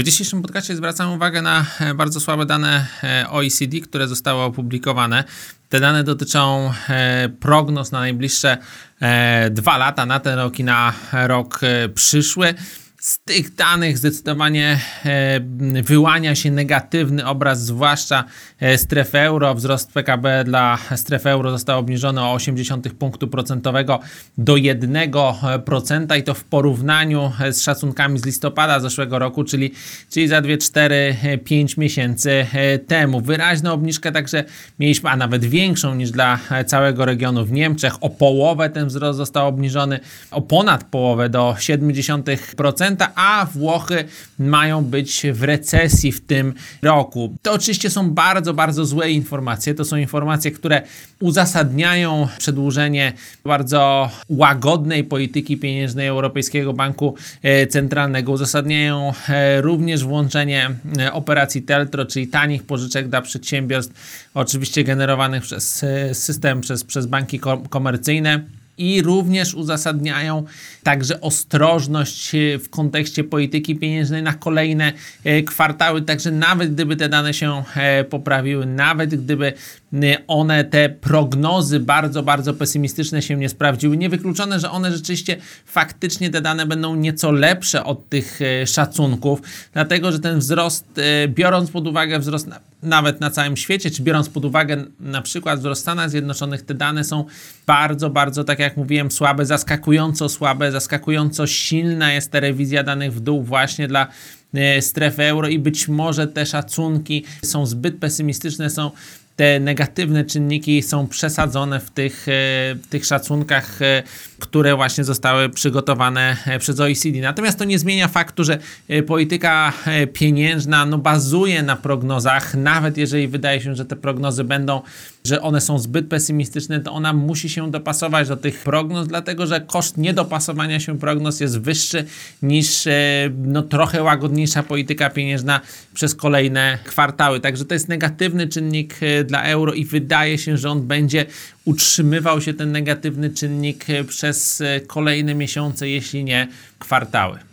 W dzisiejszym podcaście zwracam uwagę na e, bardzo słabe dane e, OECD, które zostały opublikowane. Te dane dotyczą e, prognoz na najbliższe dwa lata, na ten rok i na rok przyszły. Z tych danych zdecydowanie e, wyłania się negatywny obraz, zwłaszcza e, strefy euro. Wzrost PKB dla strefy euro został obniżony o 0,8 punktu procentowego do 1% i to w porównaniu z szacunkami z listopada zeszłego roku, czyli, czyli za 2, 4, 5 miesięcy e, temu. Wyraźną obniżkę także mieliśmy, a nawet większą niż dla całego regionu w Niemczech. O połowę ten wzrost został obniżony, o ponad połowę do 0,7% a Włochy mają być w recesji w tym roku. To oczywiście są bardzo, bardzo złe informacje. To są informacje, które uzasadniają przedłużenie bardzo łagodnej polityki pieniężnej Europejskiego Banku e, Centralnego. Uzasadniają e, również włączenie e, operacji Teltro, czyli tanich pożyczek dla przedsiębiorstw, oczywiście generowanych przez system, przez, przez banki komercyjne i również uzasadniają także ostrożność w kontekście polityki pieniężnej na kolejne e, kwartały. Także nawet gdyby te dane się e, poprawiły, nawet gdyby one, te prognozy bardzo, bardzo pesymistyczne się nie sprawdziły, niewykluczone, że one rzeczywiście faktycznie te dane będą nieco lepsze od tych e, szacunków, dlatego że ten wzrost, biorąc pod uwagę wzrost nawet na całym świecie, czy biorąc pod uwagę na przykład wzrost Stanach Zjednoczonych, te dane są bardzo, bardzo, tak jak mówiłem, słabe, zaskakująco słabe, zaskakująco silna jest rewizja danych w dół właśnie dla strefy euro i być może te szacunki są zbyt pesymistyczne, są te negatywne czynniki są przesadzone w tych, e, w tych szacunkach, e, które właśnie zostały przygotowane e, przez OECD. Natomiast to nie zmienia faktu, że polityka pieniężna no, bazuje na prognozach, nawet jeżeli wydaje się, że te prognozy będą, że one są zbyt pesymistyczne, to ona musi się dopasować do tych prognoz, dlatego że koszt niedopasowania się prognoz jest wyższy niż no, trochę łagodniejsza polityka pieniężna przez kolejne kwartały. Także to jest negatywny czynnik dla euro i wydaje się, że on będzie utrzymywał się ten negatywny czynnik przez kolejne miesiące, jeśli nie kwartały.